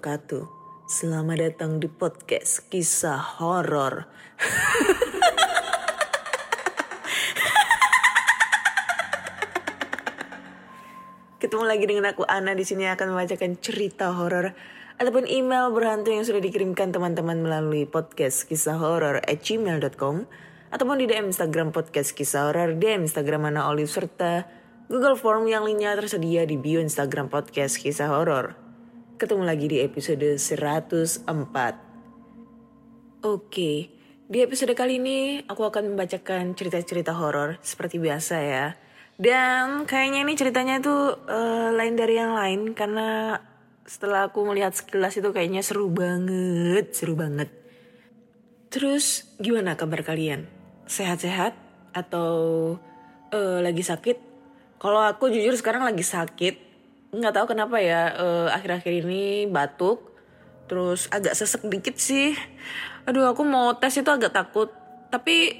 wabarakatuh. Selamat datang di podcast kisah horor. Ketemu lagi dengan aku Ana di sini akan membacakan cerita horor ataupun email berhantu yang sudah dikirimkan teman-teman melalui podcast kisah horor at gmail.com ataupun di DM Instagram podcast kisah horor, DM Instagram Ana Olive serta Google Form yang linknya tersedia di bio Instagram podcast kisah horor. Ketemu lagi di episode 104. Oke, di episode kali ini aku akan membacakan cerita-cerita horor seperti biasa ya. Dan kayaknya ini ceritanya tuh eh, lain dari yang lain karena setelah aku melihat sekilas itu kayaknya seru banget, seru banget. Terus gimana kabar kalian? Sehat-sehat atau eh, lagi sakit? Kalau aku jujur sekarang lagi sakit, nggak tahu kenapa ya eh, akhir-akhir ini batuk, terus agak sesek dikit sih. Aduh aku mau tes itu agak takut, tapi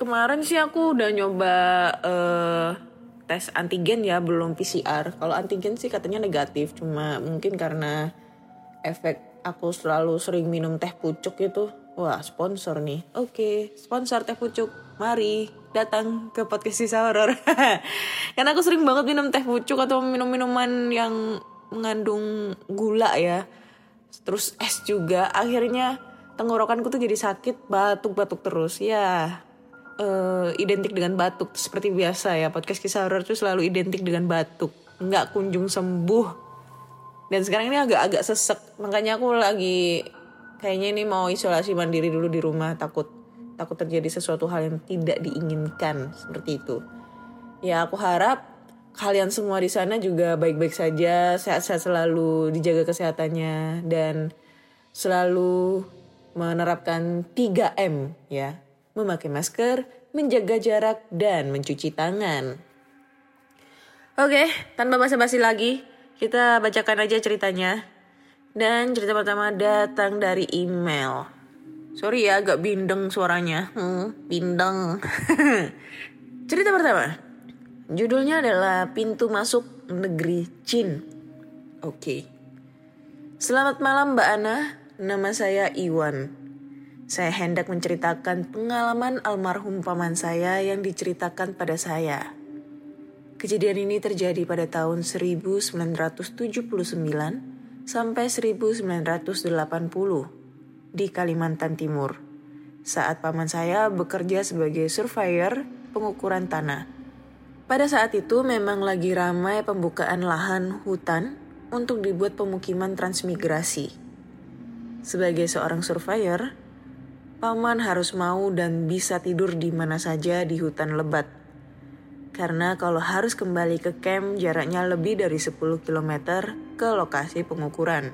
kemarin sih aku udah nyoba eh, tes antigen ya belum PCR. Kalau antigen sih katanya negatif, cuma mungkin karena efek aku selalu sering minum teh pucuk itu. Wah sponsor nih. Oke sponsor teh pucuk. Mari datang ke podcast sisa horor. Karena aku sering banget minum teh pucuk atau minum minuman yang mengandung gula ya. Terus es juga. Akhirnya tenggorokanku tuh jadi sakit, batuk-batuk terus. Ya eh, identik dengan batuk seperti biasa ya podcast kisah horor itu selalu identik dengan batuk nggak kunjung sembuh dan sekarang ini agak-agak sesek makanya aku lagi kayaknya ini mau isolasi mandiri dulu di rumah takut takut terjadi sesuatu hal yang tidak diinginkan seperti itu ya aku harap kalian semua di sana juga baik-baik saja sehat-sehat selalu dijaga kesehatannya dan selalu menerapkan 3M ya memakai masker, menjaga jarak, dan mencuci tangan. Oke, tanpa basa-basi lagi, kita bacakan aja ceritanya. Dan cerita pertama datang dari email. Sorry ya, agak bindeng suaranya. Hmm, bindeng. cerita pertama. Judulnya adalah Pintu Masuk Negeri Jin. Oke. Selamat malam Mbak Ana, nama saya Iwan. Saya hendak menceritakan pengalaman almarhum paman saya yang diceritakan pada saya. Kejadian ini terjadi pada tahun 1979 sampai 1980 di Kalimantan Timur. Saat paman saya bekerja sebagai surveyor pengukuran tanah. Pada saat itu memang lagi ramai pembukaan lahan hutan untuk dibuat pemukiman transmigrasi. Sebagai seorang surveyor, Paman harus mau dan bisa tidur di mana saja di hutan lebat. Karena kalau harus kembali ke camp jaraknya lebih dari 10 km ke lokasi pengukuran.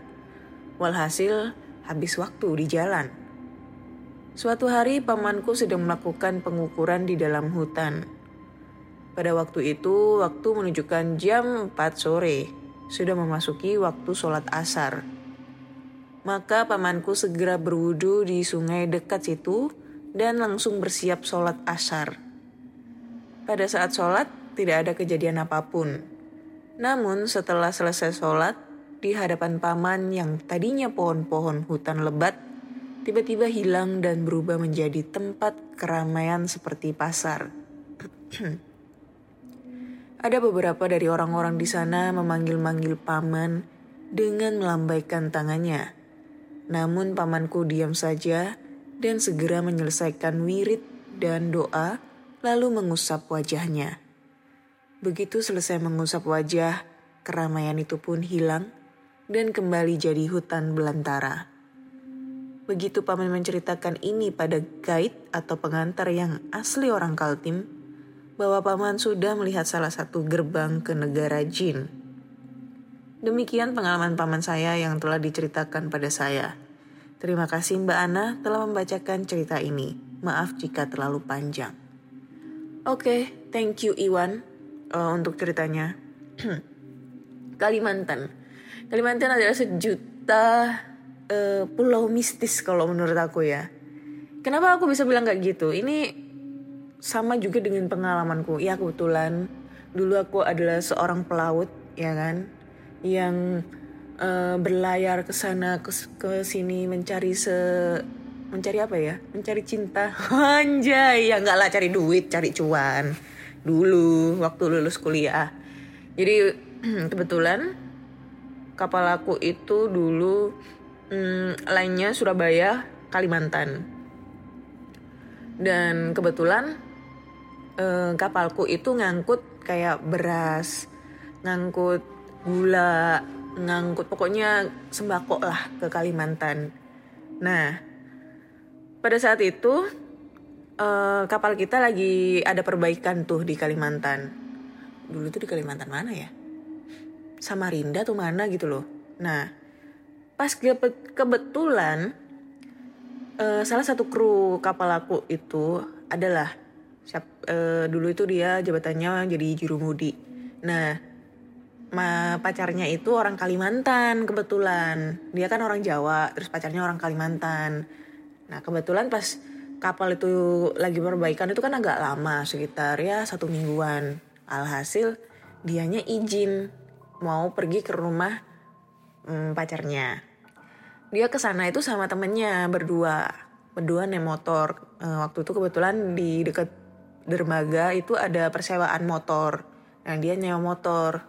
Walhasil habis waktu di jalan. Suatu hari pamanku sedang melakukan pengukuran di dalam hutan. Pada waktu itu, waktu menunjukkan jam 4 sore, sudah memasuki waktu sholat asar. Maka pamanku segera berwudu di sungai dekat situ dan langsung bersiap sholat asar. Pada saat sholat, tidak ada kejadian apa pun. Namun setelah selesai sholat, di hadapan paman yang tadinya pohon-pohon hutan lebat, tiba-tiba hilang dan berubah menjadi tempat keramaian seperti pasar. Ada beberapa dari orang-orang di sana memanggil-manggil paman dengan melambaikan tangannya. Namun pamanku diam saja dan segera menyelesaikan wirid dan doa lalu mengusap wajahnya. Begitu selesai mengusap wajah, keramaian itu pun hilang dan kembali jadi hutan belantara. Begitu paman menceritakan ini pada guide atau pengantar yang asli orang Kaltim, bahwa paman sudah melihat salah satu gerbang ke negara jin. Demikian pengalaman paman saya yang telah diceritakan pada saya. Terima kasih Mbak Ana telah membacakan cerita ini. Maaf jika terlalu panjang. Oke, okay, thank you Iwan uh, untuk ceritanya. Kalimantan. Kalimantan adalah sejuta uh, pulau mistis kalau menurut aku ya. Kenapa aku bisa bilang kayak gitu? Ini sama juga dengan pengalamanku. Ya kebetulan dulu aku adalah seorang pelaut, ya kan, yang uh, berlayar ke sana ke, sini mencari se mencari apa ya? Mencari cinta. Anjay ya nggak lah cari duit cari cuan. Dulu waktu lulus kuliah. Jadi kebetulan kapal aku itu dulu hmm, lainnya Surabaya Kalimantan. Dan kebetulan eh, kapalku itu ngangkut kayak beras ngangkut gula ngangkut pokoknya sembako lah ke Kalimantan. Nah, pada saat itu uh, kapal kita lagi ada perbaikan tuh di Kalimantan. Dulu tuh di Kalimantan mana ya? Samarinda tuh mana gitu loh. Nah, pas ke kebetulan uh, salah satu kru kapal aku itu adalah siap, uh, dulu itu dia jabatannya jadi jurumudi. Nah, ma pacarnya itu orang Kalimantan kebetulan dia kan orang Jawa terus pacarnya orang Kalimantan nah kebetulan pas kapal itu lagi perbaikan itu kan agak lama sekitar ya satu mingguan. Alhasil dianya izin mau pergi ke rumah hmm, pacarnya. Dia ke sana itu sama temennya berdua. Berdua naik motor. E, waktu itu kebetulan di dekat dermaga itu ada persewaan motor. Nah dia nyewa motor.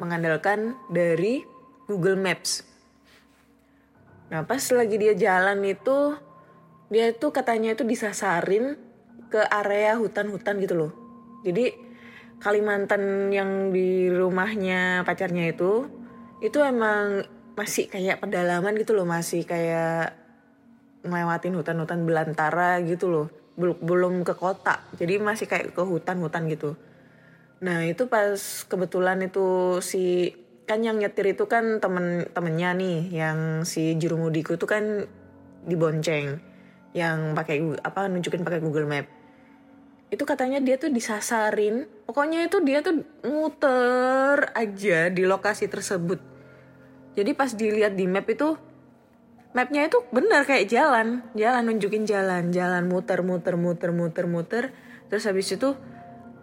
Mengandalkan dari Google Maps. Nah pas lagi dia jalan itu dia itu katanya itu disasarin ke area hutan-hutan gitu loh. Jadi Kalimantan yang di rumahnya pacarnya itu itu emang masih kayak pedalaman gitu loh, masih kayak melewatin hutan-hutan belantara gitu loh. Belum belum ke kota. Jadi masih kayak ke hutan-hutan gitu. Nah itu pas kebetulan itu si kan yang nyetir itu kan temen temennya nih yang si jurumudiku itu kan dibonceng yang pakai apa nunjukin pakai Google Map. Itu katanya dia tuh disasarin. Pokoknya itu dia tuh muter aja di lokasi tersebut. Jadi pas dilihat di map itu mapnya itu benar kayak jalan. Jalan nunjukin jalan. Jalan muter muter muter muter muter. Terus habis itu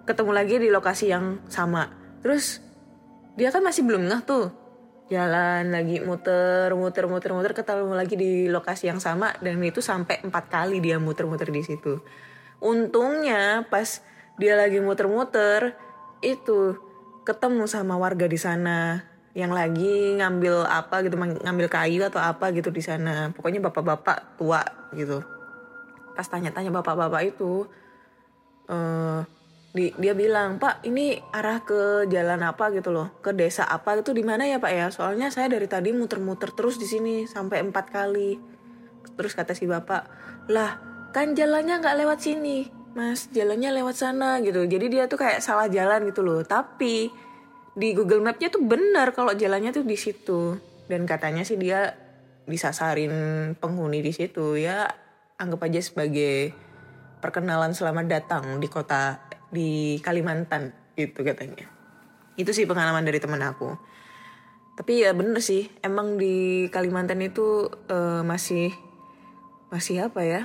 ketemu lagi di lokasi yang sama. Terus dia kan masih belum ngeh tuh jalan lagi muter muter muter muter ketemu lagi di lokasi yang sama dan itu sampai empat kali dia muter-muter di situ. Untungnya pas dia lagi muter-muter itu ketemu sama warga di sana yang lagi ngambil apa gitu ngambil kayu atau apa gitu di sana. Pokoknya bapak-bapak tua gitu. Pas tanya-tanya bapak-bapak itu uh, di, dia bilang pak ini arah ke jalan apa gitu loh? Ke desa apa itu di mana ya pak ya? Soalnya saya dari tadi muter-muter terus di sini sampai empat kali. Terus kata si bapak lah kan jalannya nggak lewat sini. Mas jalannya lewat sana gitu. Jadi dia tuh kayak salah jalan gitu loh. Tapi di Google Mapnya tuh benar kalau jalannya tuh di situ. Dan katanya sih dia disasarin penghuni di situ. Ya anggap aja sebagai perkenalan selamat datang di kota di Kalimantan gitu katanya. Itu sih pengalaman dari teman aku. Tapi ya bener sih emang di Kalimantan itu uh, masih masih apa ya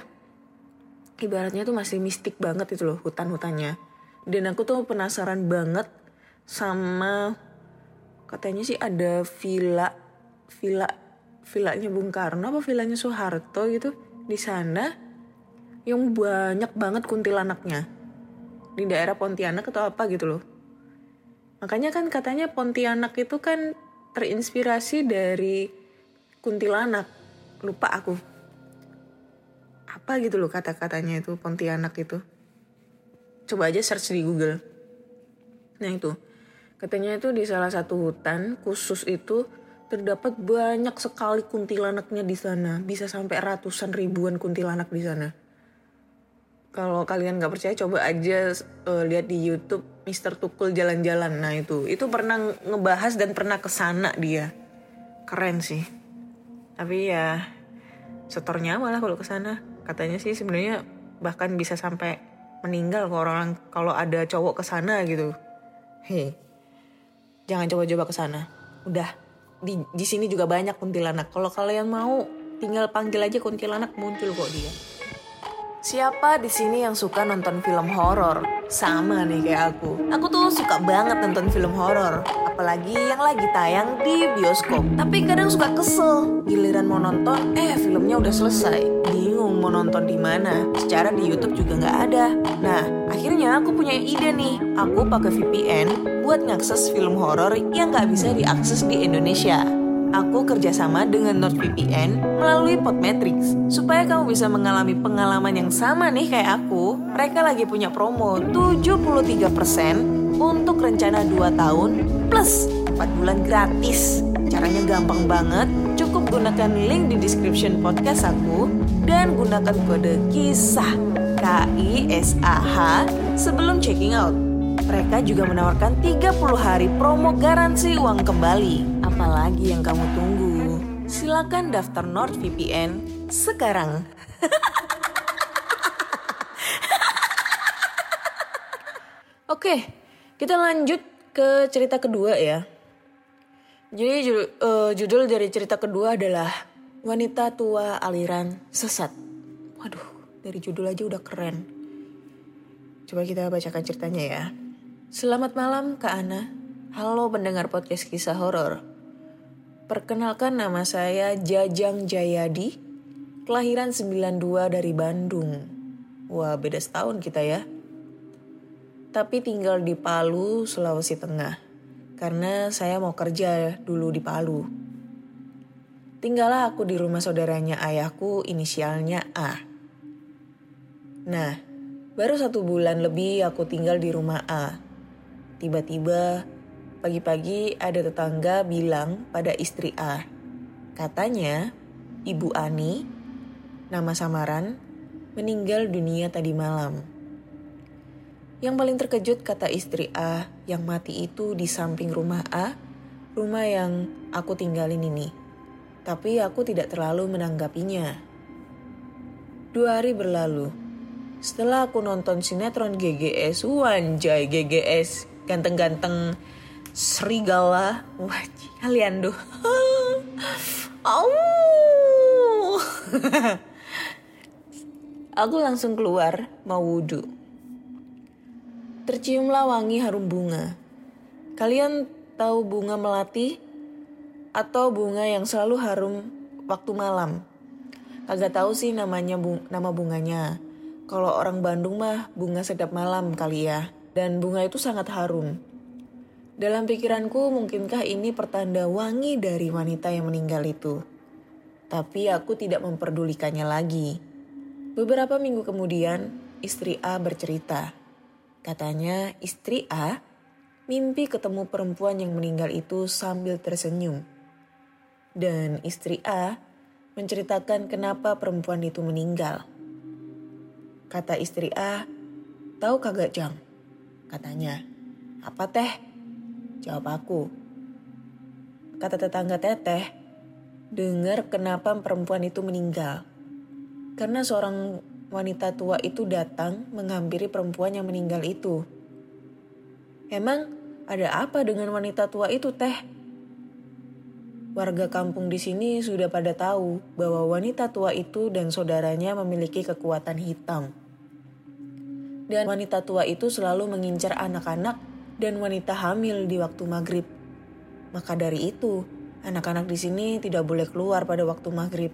ibaratnya tuh masih mistik banget itu loh hutan-hutannya. Dan aku tuh penasaran banget sama katanya sih ada villa villa villanya Bung Karno apa villanya Soeharto gitu di sana yang banyak banget kuntilanaknya di daerah Pontianak atau apa gitu loh. Makanya kan katanya Pontianak itu kan terinspirasi dari kuntilanak. lupa aku. Apa gitu loh kata-katanya itu Pontianak itu. Coba aja search di Google. Nah itu. Katanya itu di salah satu hutan khusus itu terdapat banyak sekali kuntilanaknya di sana. Bisa sampai ratusan ribuan kuntilanak di sana kalau kalian nggak percaya coba aja uh, lihat di YouTube Mister Tukul jalan-jalan nah itu itu pernah ngebahas dan pernah ke sana dia keren sih tapi ya setornya malah kalau ke sana katanya sih sebenarnya bahkan bisa sampai meninggal kalau orang kalau ada cowok ke sana gitu. Hei, jangan coba-coba ke sana. Udah di di sini juga banyak kuntilanak. Kalau kalian mau tinggal panggil aja kuntilanak muncul kok dia. Siapa di sini yang suka nonton film horor? Sama nih kayak aku. Aku tuh suka banget nonton film horor, apalagi yang lagi tayang di bioskop. Tapi kadang suka kesel, giliran mau nonton, eh filmnya udah selesai. Bingung mau nonton di mana. Secara di YouTube juga nggak ada. Nah, akhirnya aku punya ide nih. Aku pakai VPN buat ngakses film horor yang nggak bisa diakses di Indonesia aku kerjasama dengan NordVPN melalui Podmetrics. Supaya kamu bisa mengalami pengalaman yang sama nih kayak aku, mereka lagi punya promo 73% untuk rencana 2 tahun plus 4 bulan gratis. Caranya gampang banget, cukup gunakan link di description podcast aku dan gunakan kode KISAH K-I-S-A-H sebelum checking out. Mereka juga menawarkan 30 hari promo garansi uang kembali. Apalagi yang kamu tunggu? Silakan daftar NordVPN sekarang. Oke, kita lanjut ke cerita kedua ya. Jadi uh, judul dari cerita kedua adalah Wanita Tua Aliran Sesat. Waduh, dari judul aja udah keren. Coba kita bacakan ceritanya ya. Selamat malam Kak Ana. Halo pendengar podcast kisah horor. Perkenalkan nama saya Jajang Jayadi, kelahiran 92 dari Bandung. Wah beda setahun kita ya. Tapi tinggal di Palu, Sulawesi Tengah. Karena saya mau kerja dulu di Palu. Tinggallah aku di rumah saudaranya ayahku inisialnya A. Nah, baru satu bulan lebih aku tinggal di rumah A. Tiba-tiba Pagi-pagi ada tetangga bilang pada istri A. Katanya, Ibu Ani, nama samaran, meninggal dunia tadi malam. Yang paling terkejut kata istri A yang mati itu di samping rumah A, rumah yang aku tinggalin ini. Tapi aku tidak terlalu menanggapinya. Dua hari berlalu, setelah aku nonton sinetron GGS, wanjay GGS, ganteng-ganteng serigala. Wah, kalian tuh. Oh. Aku langsung keluar mau wudhu. Terciumlah wangi harum bunga. Kalian tahu bunga melati? Atau bunga yang selalu harum waktu malam? Kagak tahu sih namanya bung nama bunganya. Kalau orang Bandung mah bunga sedap malam kali ya. Dan bunga itu sangat harum. Dalam pikiranku, mungkinkah ini pertanda wangi dari wanita yang meninggal itu? Tapi aku tidak memperdulikannya lagi. Beberapa minggu kemudian, istri A bercerita. Katanya, istri A mimpi ketemu perempuan yang meninggal itu sambil tersenyum. Dan istri A menceritakan kenapa perempuan itu meninggal. Kata istri A, tahu kagak Jang? Katanya, apa teh? Jawab aku. Kata tetangga teteh, dengar kenapa perempuan itu meninggal. Karena seorang wanita tua itu datang menghampiri perempuan yang meninggal itu. Emang ada apa dengan wanita tua itu teh? Warga kampung di sini sudah pada tahu bahwa wanita tua itu dan saudaranya memiliki kekuatan hitam. Dan wanita tua itu selalu mengincar anak-anak dan wanita hamil di waktu maghrib. Maka dari itu, anak-anak di sini tidak boleh keluar pada waktu maghrib.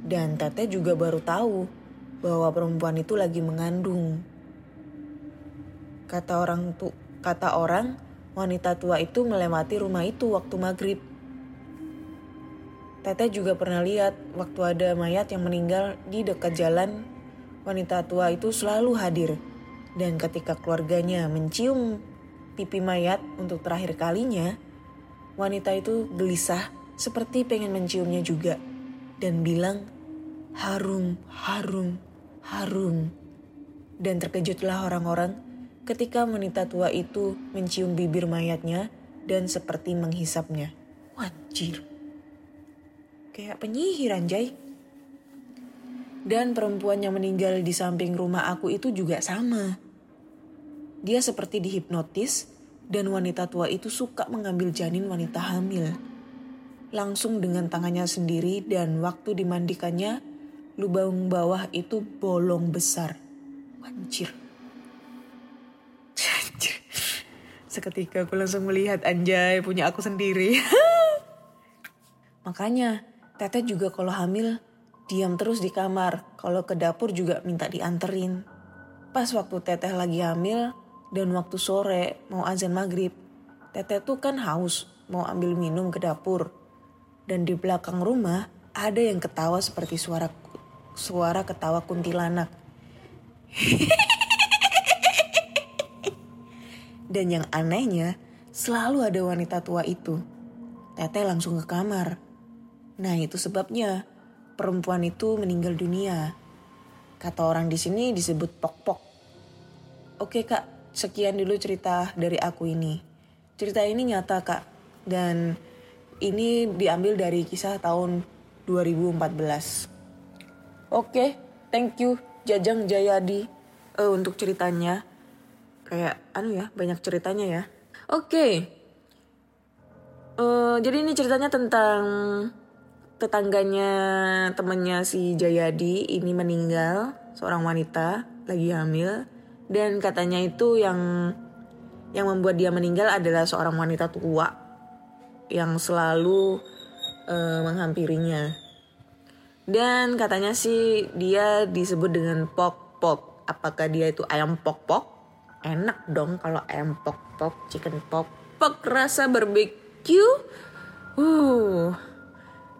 Dan Tete juga baru tahu bahwa perempuan itu lagi mengandung. Kata orang tu, kata orang, wanita tua itu melewati rumah itu waktu maghrib. Teteh juga pernah lihat waktu ada mayat yang meninggal di dekat jalan, wanita tua itu selalu hadir. Dan ketika keluarganya mencium pipi mayat untuk terakhir kalinya, wanita itu gelisah seperti pengen menciumnya juga dan bilang harum, harum, harum. Dan terkejutlah orang-orang ketika wanita tua itu mencium bibir mayatnya dan seperti menghisapnya. Wajir. Kayak penyihir anjay. Dan perempuan yang meninggal di samping rumah aku itu juga sama. Dia seperti dihipnotis dan wanita tua itu suka mengambil janin wanita hamil. Langsung dengan tangannya sendiri dan waktu dimandikannya, lubang bawah itu bolong besar. Anjir. Anjir. Seketika aku langsung melihat anjay punya aku sendiri. Makanya Teteh juga kalau hamil diam terus di kamar. Kalau ke dapur juga minta dianterin. Pas waktu Teteh lagi hamil, dan waktu sore mau azan maghrib, Teteh tuh kan haus mau ambil minum ke dapur. Dan di belakang rumah ada yang ketawa seperti suara suara ketawa kuntilanak. Dan yang anehnya, selalu ada wanita tua itu. Teteh langsung ke kamar. Nah itu sebabnya perempuan itu meninggal dunia. Kata orang di sini disebut pok-pok. Oke kak, sekian dulu cerita dari aku ini. Cerita ini nyata kak dan ini diambil dari kisah tahun 2014. Oke, thank you Jajang Jayadi uh, untuk ceritanya. Kayak anu ya, banyak ceritanya ya. Oke. Uh, jadi ini ceritanya tentang tetangganya temannya si Jayadi ini meninggal, seorang wanita lagi hamil dan katanya itu yang yang membuat dia meninggal adalah seorang wanita tua yang selalu uh, menghampirinya. Dan katanya sih dia disebut dengan pok pok. Apakah dia itu ayam pok pok? Enak dong kalau ayam pok pok, chicken pok pok rasa barbecue. Uh,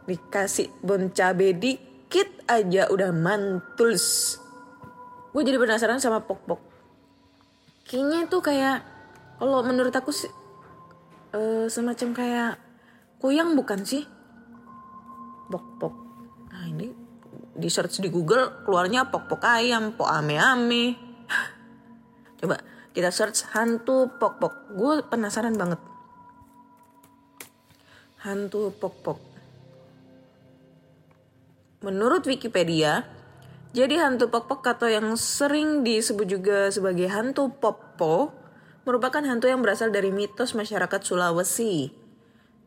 dikasih bon cabe dikit aja udah mantuls. Gue jadi penasaran sama pok pok kayaknya itu kayak kalau menurut aku sih uh, semacam kayak kuyang bukan sih? Pok pok. Nah ini di search di Google keluarnya pok pok ayam pok ame ame coba kita search hantu pok pok gue penasaran banget. Hantu pok pok menurut Wikipedia jadi hantu pok-pok atau yang sering disebut juga sebagai hantu popo merupakan hantu yang berasal dari mitos masyarakat Sulawesi.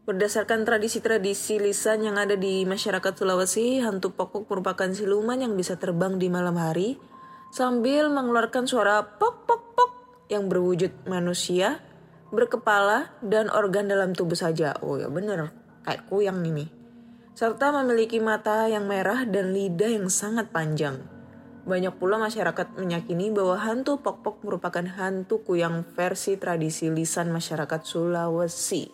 Berdasarkan tradisi-tradisi lisan yang ada di masyarakat Sulawesi, hantu pok-pok merupakan siluman yang bisa terbang di malam hari sambil mengeluarkan suara pok-pok-pok yang berwujud manusia, berkepala, dan organ dalam tubuh saja. Oh ya bener, kayak kuyang ini serta memiliki mata yang merah dan lidah yang sangat panjang. Banyak pula masyarakat meyakini bahwa hantu pok-pok merupakan hantu kuyang versi tradisi lisan masyarakat Sulawesi.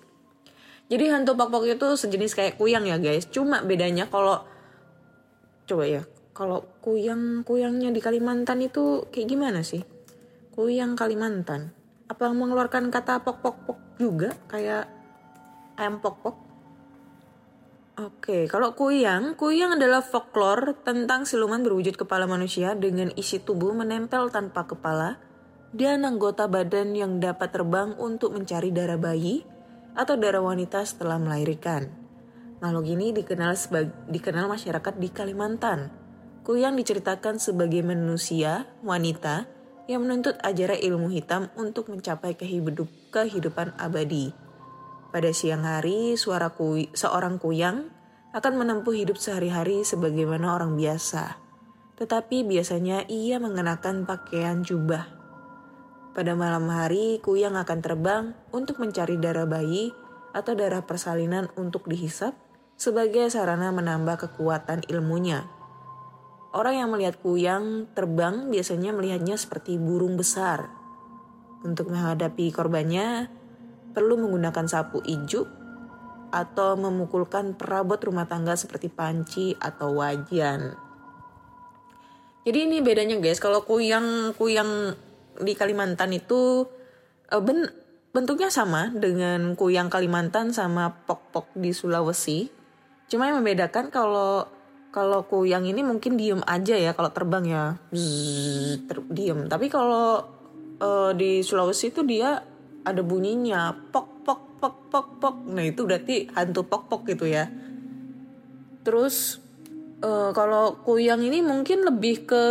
Jadi hantu pok-pok itu sejenis kayak kuyang ya guys. Cuma bedanya kalau coba ya, kalau kuyang-kuyangnya di Kalimantan itu kayak gimana sih? Kuyang Kalimantan. Apa mengeluarkan kata pok-pok-pok juga kayak ayam pok-pok? Oke, kalau kuyang, kuyang adalah folklore tentang siluman berwujud kepala manusia dengan isi tubuh menempel tanpa kepala dan anggota badan yang dapat terbang untuk mencari darah bayi atau darah wanita setelah melahirkan. Makhluk ini dikenal sebagai dikenal masyarakat di Kalimantan. Kuyang diceritakan sebagai manusia wanita yang menuntut ajaran ilmu hitam untuk mencapai kehidupan abadi. Pada siang hari, suara kui, seorang kuyang akan menempuh hidup sehari-hari sebagaimana orang biasa. Tetapi biasanya ia mengenakan pakaian jubah. Pada malam hari, kuyang akan terbang untuk mencari darah bayi atau darah persalinan untuk dihisap sebagai sarana menambah kekuatan ilmunya. Orang yang melihat kuyang terbang biasanya melihatnya seperti burung besar. Untuk menghadapi korbannya, perlu menggunakan sapu ijuk atau memukulkan perabot rumah tangga seperti panci atau wajan. Jadi ini bedanya guys, kalau kuyang kuyang di Kalimantan itu uh, ben, bentuknya sama dengan kuyang Kalimantan sama pok-pok di Sulawesi. Cuma yang membedakan kalau kalau kuyang ini mungkin diem aja ya kalau terbang ya zzz, ter, diem. Tapi kalau uh, di Sulawesi itu dia ada bunyinya pok pok pok pok pok. Nah itu berarti hantu pok pok gitu ya. Terus uh, kalau kuyang ini mungkin lebih ke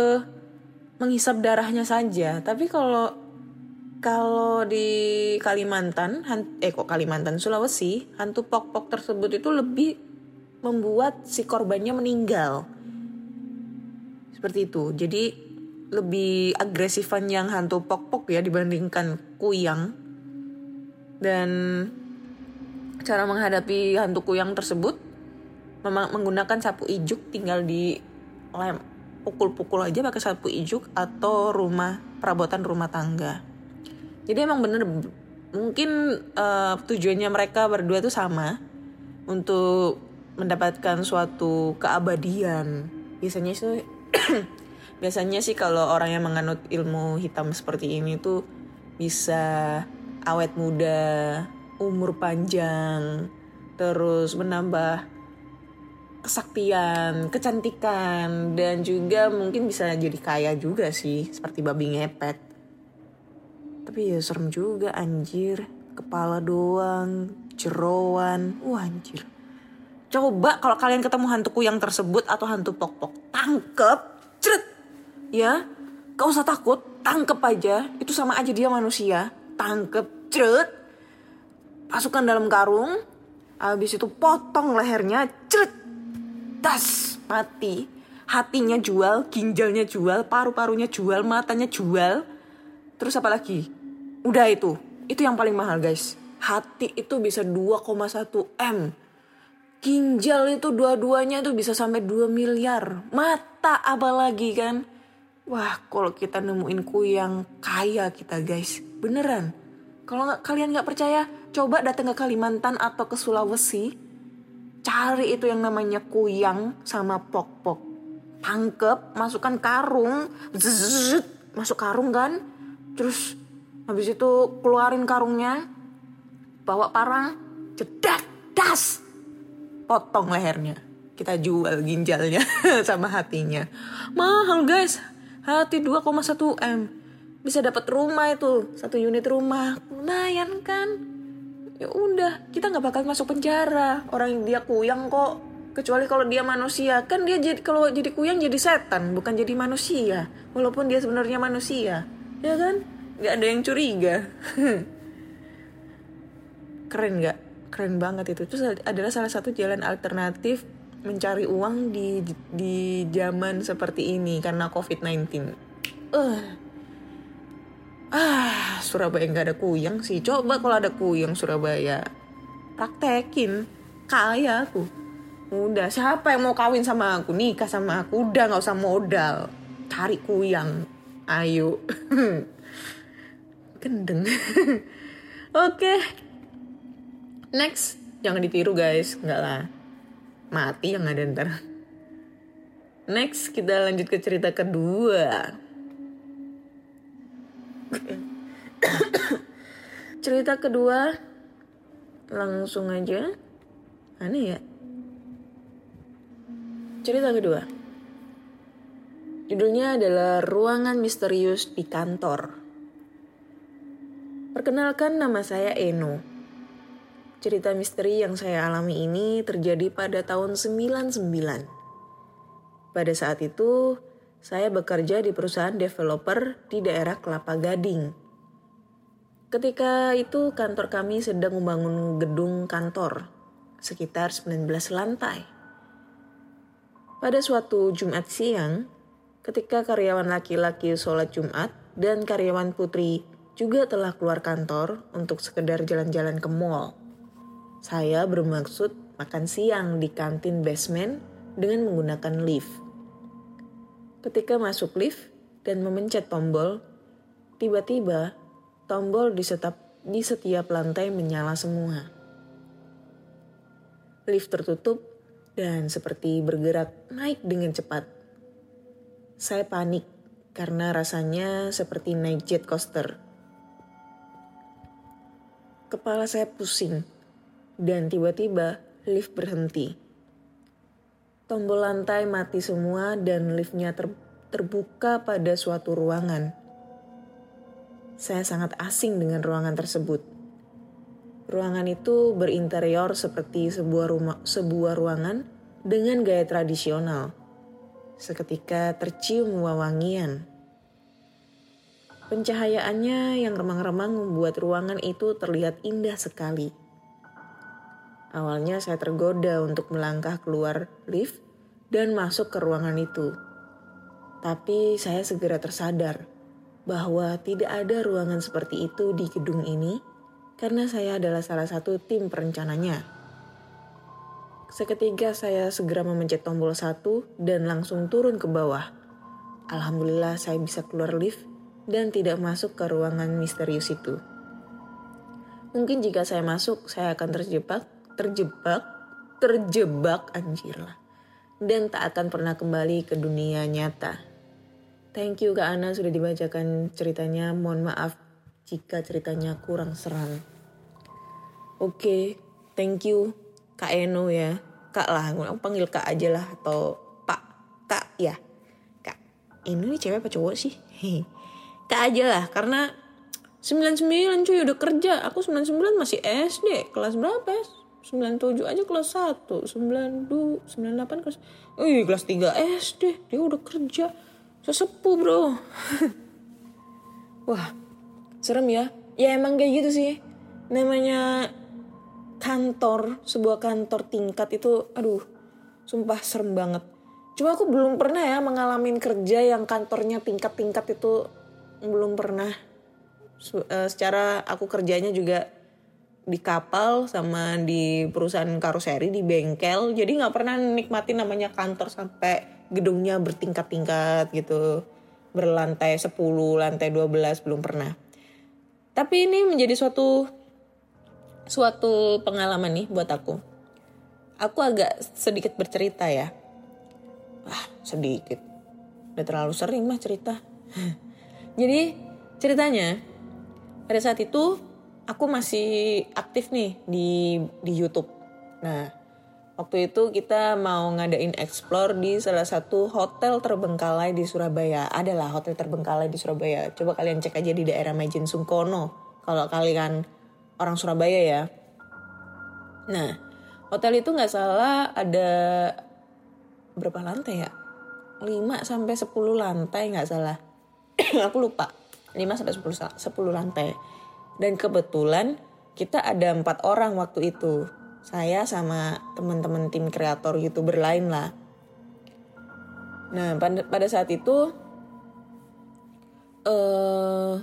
menghisap darahnya saja. Tapi kalau kalau di Kalimantan, eh kok Kalimantan Sulawesi, hantu pok-pok tersebut itu lebih membuat si korbannya meninggal. Seperti itu. Jadi lebih agresifan yang hantu pok-pok ya dibandingkan kuyang. Dan cara menghadapi hantu kuyang tersebut memang menggunakan sapu ijuk tinggal di lem pukul-pukul aja pakai sapu ijuk atau rumah perabotan rumah tangga. Jadi emang bener mungkin uh, tujuannya mereka berdua tuh sama untuk mendapatkan suatu keabadian. Biasanya sih biasanya sih kalau orang yang menganut ilmu hitam seperti ini tuh bisa awet muda, umur panjang, terus menambah kesaktian, kecantikan, dan juga mungkin bisa jadi kaya juga sih, seperti babi ngepet. Tapi ya serem juga anjir, kepala doang, jeroan, wah anjir. Coba kalau kalian ketemu hantu kuyang tersebut atau hantu pok-pok, tangkep, ceret, ya, gak usah takut, tangkep aja, itu sama aja dia manusia, tangkep, ceret, masukkan dalam karung, habis itu potong lehernya, ceret, das mati. Hatinya jual ginjalnya jual paru-parunya jual matanya jual. Terus apa lagi? Udah itu. Itu yang paling mahal guys. Hati itu bisa 2,1 m. Ginjal itu dua-duanya tuh bisa sampai 2 miliar. Mata apa lagi kan? Wah kalau kita nemuin kuyang kaya kita guys. Beneran kalau nggak kalian nggak percaya coba datang ke Kalimantan atau ke Sulawesi. Cari itu yang namanya kuyang sama pok-pok. Tangkep masukkan karung. Zzz, masuk karung kan? Terus habis itu keluarin karungnya. Bawa parang jedak das. Potong lehernya. Kita jual ginjalnya sama hatinya. Mahal guys. Hati 2,1 m bisa dapat rumah itu satu unit rumah. Lumayan kan? Ya udah kita nggak bakal masuk penjara. Orang yang dia kuyang kok. Kecuali kalau dia manusia. Kan dia jadi kalau jadi kuyang jadi setan bukan jadi manusia. Walaupun dia sebenarnya manusia. Ya kan? Nggak ada yang curiga. Keren nggak? Keren banget itu. Itu adalah salah satu jalan alternatif mencari uang di di zaman seperti ini karena covid-19 uh, Ah, Surabaya nggak ada kuyang sih. Coba kalau ada kuyang Surabaya, praktekin. Kaya aku. Udah, siapa yang mau kawin sama aku, nikah sama aku, udah nggak usah modal. Cari kuyang. Ayo. Gendeng. Oke. Okay. Next. Jangan ditiru guys. Nggak lah. Mati yang ada ntar. Next, kita lanjut ke cerita kedua. Cerita kedua langsung aja. Aneh ya. Cerita kedua. Judulnya adalah Ruangan Misterius di Kantor. Perkenalkan nama saya Eno. Cerita misteri yang saya alami ini terjadi pada tahun 99. Pada saat itu, saya bekerja di perusahaan developer di daerah Kelapa Gading. Ketika itu kantor kami sedang membangun gedung kantor sekitar 19 lantai. Pada suatu Jumat siang, ketika karyawan laki-laki sholat Jumat dan karyawan putri juga telah keluar kantor untuk sekedar jalan-jalan ke mall. Saya bermaksud makan siang di kantin basement dengan menggunakan lift. Ketika masuk lift dan memencet tombol, tiba-tiba tombol di setiap, di setiap lantai menyala semua. lift tertutup dan seperti bergerak naik dengan cepat. Saya panik karena rasanya seperti naik jet coaster. Kepala saya pusing dan tiba-tiba lift berhenti. Tombol lantai mati semua dan liftnya ter terbuka pada suatu ruangan. Saya sangat asing dengan ruangan tersebut. Ruangan itu berinterior seperti sebuah rumah, sebuah ruangan dengan gaya tradisional. Seketika tercium wawangian. Pencahayaannya yang remang-remang membuat ruangan itu terlihat indah sekali. Awalnya saya tergoda untuk melangkah keluar lift dan masuk ke ruangan itu. Tapi saya segera tersadar bahwa tidak ada ruangan seperti itu di gedung ini karena saya adalah salah satu tim perencananya. Seketika saya segera memencet tombol satu dan langsung turun ke bawah. Alhamdulillah saya bisa keluar lift dan tidak masuk ke ruangan misterius itu. Mungkin jika saya masuk, saya akan terjebak, terjebak, terjebak anjir lah. Dan tak akan pernah kembali ke dunia nyata. Thank you Kak Ana sudah dibacakan ceritanya. Mohon maaf jika ceritanya kurang seram. Oke, okay, thank you Kak Eno ya. Kak lah, aku panggil Kak aja lah atau Pak. Kak ya. Kak. Eno ini cewek apa cowok sih? Kak aja lah karena 99 cuy udah kerja. Aku 99 masih SD. Kelas berapa ya? 97 aja kelas 1. 92, 98 kelas. Ih, kelas 3 SD. Dia udah kerja. Sesepuh, Bro. Wah, serem ya ya emang kayak gitu sih namanya kantor sebuah kantor tingkat itu aduh sumpah serem banget cuma aku belum pernah ya mengalami kerja yang kantornya tingkat-tingkat itu belum pernah eh, secara aku kerjanya juga di kapal sama di perusahaan karoseri di bengkel jadi nggak pernah nikmatin namanya kantor sampai gedungnya bertingkat-tingkat gitu berlantai 10 lantai 12 belum pernah tapi ini menjadi suatu suatu pengalaman nih buat aku. Aku agak sedikit bercerita ya. Ah, sedikit. Udah terlalu sering mah cerita. Jadi ceritanya pada saat itu aku masih aktif nih di di YouTube. Nah, Waktu itu kita mau ngadain explore di salah satu hotel terbengkalai di Surabaya. Adalah hotel terbengkalai di Surabaya. Coba kalian cek aja di daerah Majen Sungkono. Kalau kalian orang Surabaya ya. Nah, hotel itu nggak salah ada berapa lantai ya? 5 sampai 10 lantai nggak salah. Aku lupa. 5 sampai 10 10 lantai. Dan kebetulan kita ada empat orang waktu itu saya sama teman-teman tim kreator youtuber lain lah. Nah pada, saat itu uh,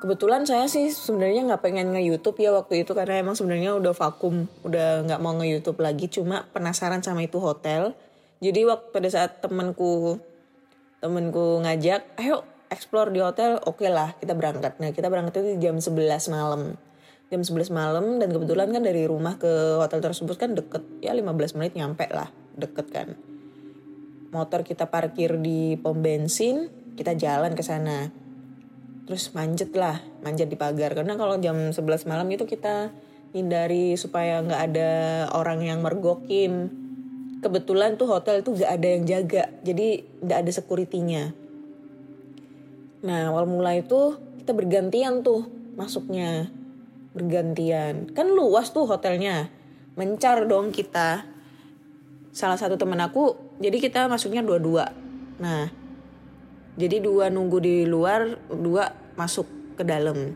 kebetulan saya sih sebenarnya nggak pengen nge YouTube ya waktu itu karena emang sebenarnya udah vakum, udah nggak mau nge YouTube lagi. Cuma penasaran sama itu hotel. Jadi waktu pada saat temanku temanku ngajak, ayo explore di hotel, oke okay lah kita berangkat. Nah kita berangkat itu jam 11 malam. Jam 11 malam dan kebetulan kan dari rumah ke hotel tersebut kan deket. Ya 15 menit nyampe lah deket kan. Motor kita parkir di pom bensin kita jalan ke sana. Terus manjat lah manjat di pagar. Karena kalau jam 11 malam itu kita hindari supaya nggak ada orang yang mergokin. Kebetulan tuh hotel itu nggak ada yang jaga jadi nggak ada securitynya nah awal mulai itu kita bergantian tuh masuknya. Bergantian. Kan luas tuh hotelnya. Mencar dong kita. Salah satu temen aku jadi kita masuknya dua-dua. Nah jadi dua nunggu di luar dua masuk ke dalam.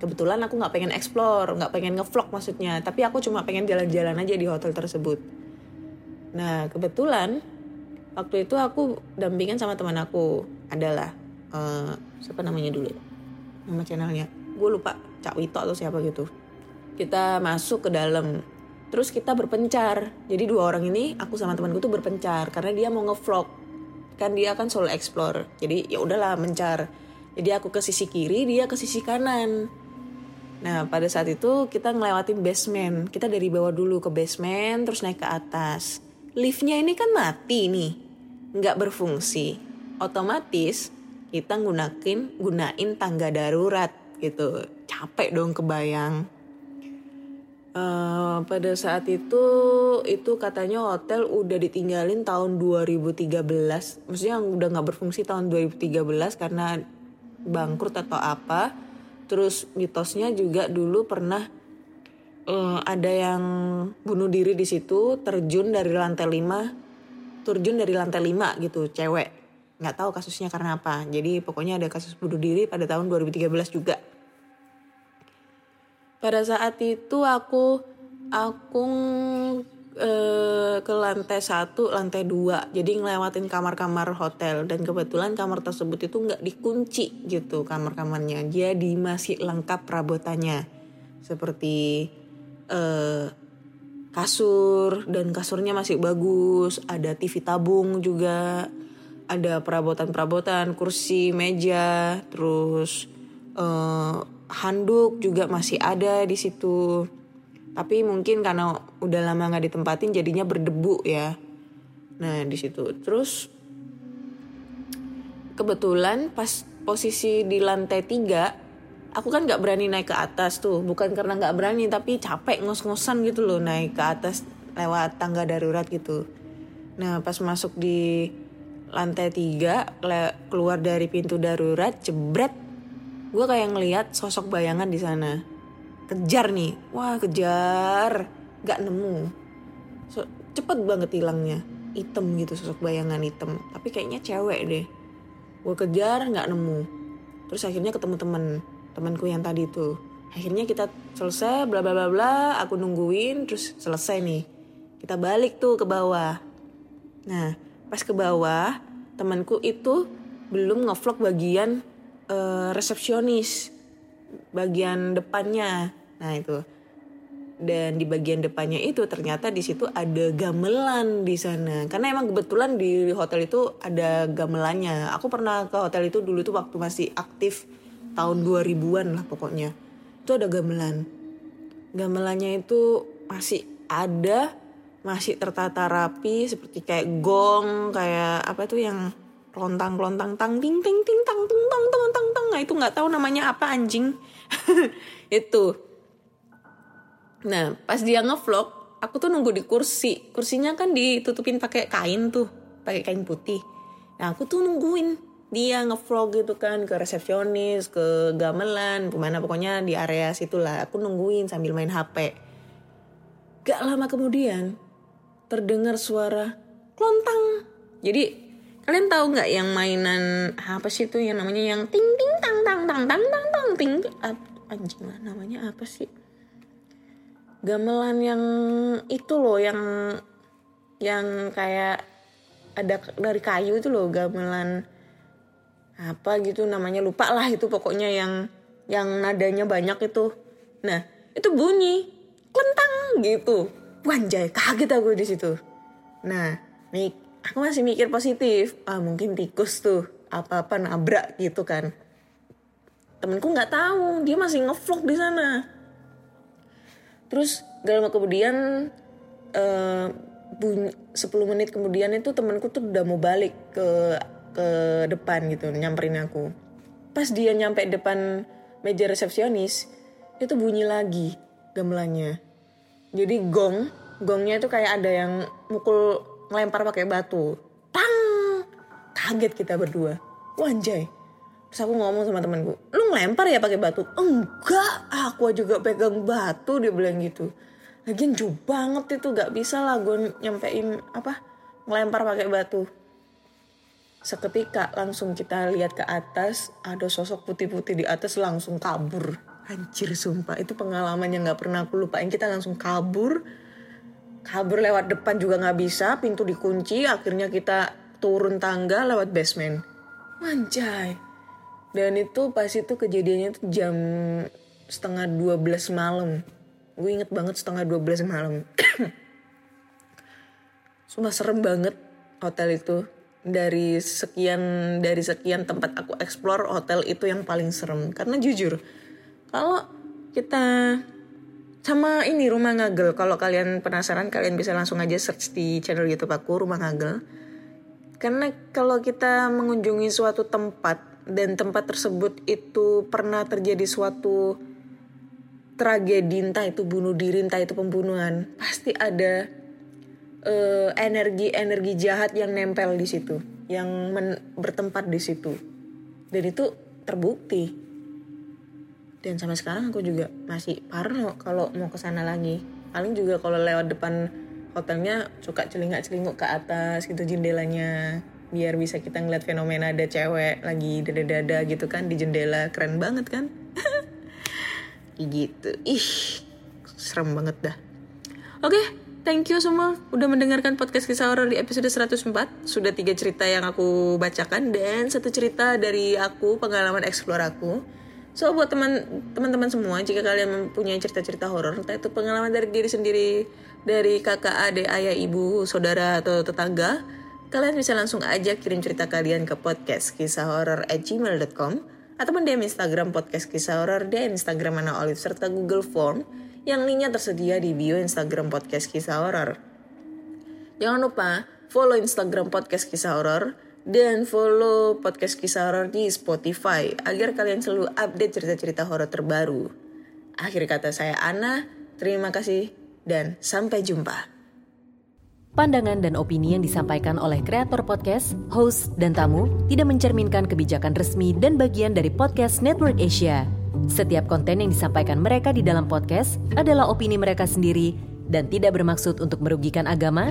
Kebetulan aku nggak pengen explore nggak pengen ngevlog maksudnya. Tapi aku cuma pengen jalan-jalan aja di hotel tersebut. Nah kebetulan waktu itu aku dampingan sama teman aku adalah uh, siapa namanya dulu nama channelnya. Gue lupa Cak Wito atau siapa gitu. Kita masuk ke dalam. Terus kita berpencar. Jadi dua orang ini aku sama temanku tuh berpencar karena dia mau ngevlog. Kan dia kan solo explore. Jadi ya udahlah mencar. Jadi aku ke sisi kiri dia ke sisi kanan. Nah pada saat itu kita ngelewatin basement. Kita dari bawah dulu ke basement terus naik ke atas. Liftnya ini kan mati nih, nggak berfungsi. Otomatis kita gunain gunain tangga darurat gitu. Capek dong kebayang. Uh, pada saat itu itu katanya hotel udah ditinggalin tahun 2013 maksudnya udah nggak berfungsi tahun 2013 karena bangkrut atau apa terus mitosnya juga dulu pernah uh, ada yang bunuh diri di situ terjun dari lantai 5 terjun dari lantai 5 gitu cewek nggak tahu kasusnya karena apa. Jadi pokoknya ada kasus bunuh diri pada tahun 2013 juga. Pada saat itu aku aku eh, ke lantai satu lantai dua. Jadi ngelewatin kamar-kamar hotel. Dan kebetulan kamar tersebut itu nggak dikunci gitu kamar-kamarnya. Jadi masih lengkap perabotannya. Seperti eh, kasur dan kasurnya masih bagus. Ada TV tabung juga ada perabotan-perabotan kursi meja terus eh, handuk juga masih ada di situ. Tapi mungkin karena udah lama nggak ditempatin jadinya berdebu ya. Nah di situ. Terus kebetulan pas posisi di lantai tiga aku kan nggak berani naik ke atas tuh. Bukan karena nggak berani tapi capek ngos-ngosan gitu loh naik ke atas lewat tangga darurat gitu. Nah pas masuk di lantai tiga keluar dari pintu darurat jebret. Gue kayak ngelihat sosok bayangan di sana. Kejar nih. Wah kejar. Gak nemu. So, cepet banget hilangnya. Hitam gitu sosok bayangan hitam. Tapi kayaknya cewek deh. Gue kejar nggak nemu. Terus akhirnya ketemu temen. Temanku yang tadi itu akhirnya kita selesai bla bla bla bla. Aku nungguin terus selesai nih. Kita balik tuh ke bawah. Nah pas ke bawah temanku itu belum ngevlog bagian uh, resepsionis bagian depannya. Nah itu. Dan di bagian depannya itu ternyata di situ ada gamelan di sana. Karena emang kebetulan di hotel itu ada gamelannya. Aku pernah ke hotel itu dulu tuh waktu masih aktif tahun 2000-an lah pokoknya. Itu ada gamelan. Gamelannya itu masih ada masih tertata rapi seperti kayak gong kayak apa tuh yang lontang lontang tang ting ting ting tang tung tang tang tang tang nah itu nggak tahu namanya apa anjing. Itu. Nah pas dia ngevlog aku tuh nunggu di kursi. Kursinya kan ditutupin pakai kain tuh pakai kain putih. Nah aku tuh nungguin dia ngevlog gitu kan ke resepsionis ke gamelan ke mana pokoknya di area situlah. Aku nungguin sambil main hp gak lama kemudian terdengar suara klontang jadi Kalian tahu nggak yang mainan apa sih itu yang namanya yang ting ting tang tang tang tang tang tang ting anjing lah namanya apa sih? Gamelan yang itu loh yang yang kayak ada dari kayu itu loh gamelan apa gitu namanya lupa lah itu pokoknya yang yang nadanya banyak itu. Nah, itu bunyi kentang gitu. Wanjay, kaget aku di situ. Nah, nih aku masih mikir positif. Ah mungkin tikus tuh apa apa nabrak gitu kan. Temenku nggak tahu dia masih ngevlog di sana. Terus gak lama kemudian uh, bunyi, 10 menit kemudian itu temenku tuh udah mau balik ke ke depan gitu nyamperin aku. Pas dia nyampe depan meja resepsionis itu bunyi lagi gamelannya jadi gong gongnya itu kayak ada yang mukul ngelempar pakai batu. Tang! Kaget kita berdua. Wanjay. Terus aku ngomong sama temanku, lu ngelempar ya pakai batu? Enggak, aku juga pegang batu dia bilang gitu. Lagian jauh banget itu gak bisa lah gue nyampein apa ngelempar pakai batu. Seketika langsung kita lihat ke atas ada sosok putih-putih di atas langsung kabur. Anjir sumpah. Itu pengalaman yang gak pernah aku lupain. Kita langsung kabur. Kabur lewat depan juga nggak bisa. Pintu dikunci. Akhirnya kita turun tangga lewat basement. Manjai dan itu pas itu kejadiannya itu jam setengah 12 malam. Gue inget banget setengah 12 malam. Sumpah serem banget hotel itu. Dari sekian dari sekian tempat aku explore hotel itu yang paling serem. Karena jujur kalau kita sama ini rumah ngagel. Kalau kalian penasaran kalian bisa langsung aja search di channel YouTube aku rumah ngagel. Karena kalau kita mengunjungi suatu tempat dan tempat tersebut itu pernah terjadi suatu tragedi entah itu bunuh diri entah itu pembunuhan pasti ada energi energi-energi jahat yang nempel di situ yang bertempat di situ dan itu terbukti dan sampai sekarang aku juga masih parno kalau mau ke sana lagi. Paling juga kalau lewat depan hotelnya suka celingak celinguk ke atas gitu jendelanya biar bisa kita ngeliat fenomena ada cewek lagi dada-dada gitu kan di jendela. Keren banget kan? Gitu. Ih serem banget dah. Oke thank you semua udah mendengarkan podcast kisah horor di episode 104 sudah tiga cerita yang aku bacakan dan satu cerita dari aku pengalaman explore aku so buat teman teman-teman semua jika kalian mempunyai cerita-cerita horor entah itu pengalaman dari diri sendiri dari kakak adik ayah ibu saudara atau tetangga kalian bisa langsung aja kirim cerita kalian ke podcast kisah horor at gmail.com ataupun DM Instagram podcast kisah horor dan Instagram Mana Olive serta Google Form yang linknya tersedia di bio Instagram podcast kisah horor. Jangan lupa follow Instagram podcast kisah horor dan follow podcast kisah horor di Spotify agar kalian selalu update cerita-cerita horor terbaru. Akhir kata saya Ana, terima kasih dan sampai jumpa. Pandangan dan opini yang disampaikan oleh kreator podcast, host, dan tamu tidak mencerminkan kebijakan resmi dan bagian dari podcast Network Asia. Setiap konten yang disampaikan mereka di dalam podcast adalah opini mereka sendiri dan tidak bermaksud untuk merugikan agama,